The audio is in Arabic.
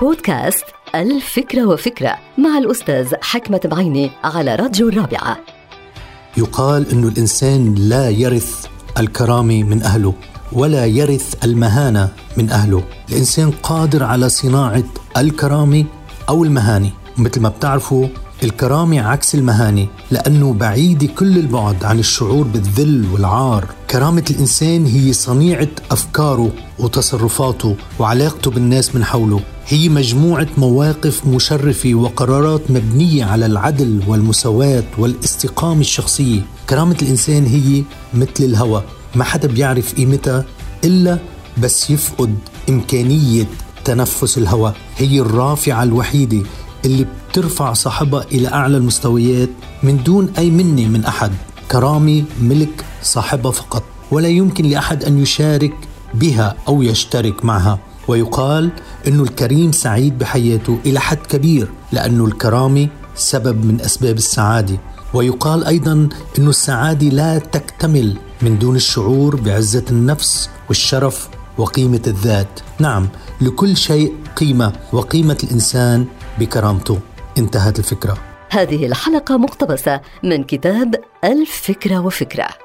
بودكاست الفكرة وفكرة مع الأستاذ حكمة بعيني على راديو الرابعة. يقال أن الإنسان لا يرث الكرامة من أهله ولا يرث المهانة من أهله. الإنسان قادر على صناعة الكرامة أو المهانة مثل ما بتعرفوا الكرامة عكس المهانة لأنه بعيدة كل البعد عن الشعور بالذل والعار. كرامة الإنسان هي صنيعة أفكاره وتصرفاته وعلاقته بالناس من حوله. هي مجموعة مواقف مشرفة وقرارات مبنية على العدل والمساواة والاستقامة الشخصية. كرامة الإنسان هي مثل الهوى ما حدا بيعرف قيمتها إلا بس يفقد إمكانية تنفس الهواء هي الرافعة الوحيدة اللي بترفع صاحبها إلى أعلى المستويات من دون أي منة من أحد. كرامة ملك صاحبها فقط. ولا يمكن لأحد أن يشارك بها أو يشترك معها. ويقال أن الكريم سعيد بحياته إلى حد كبير لأن الكرامة سبب من أسباب السعادة. ويقال أيضا أن السعادة لا تكتمل من دون الشعور بعزة النفس والشرف وقيمة الذات. نعم لكل شيء قيمة. وقيمة الإنسان بكرامته. انتهت الفكرة. هذه الحلقة مقتبسة من كتاب الفكرة وفكرة.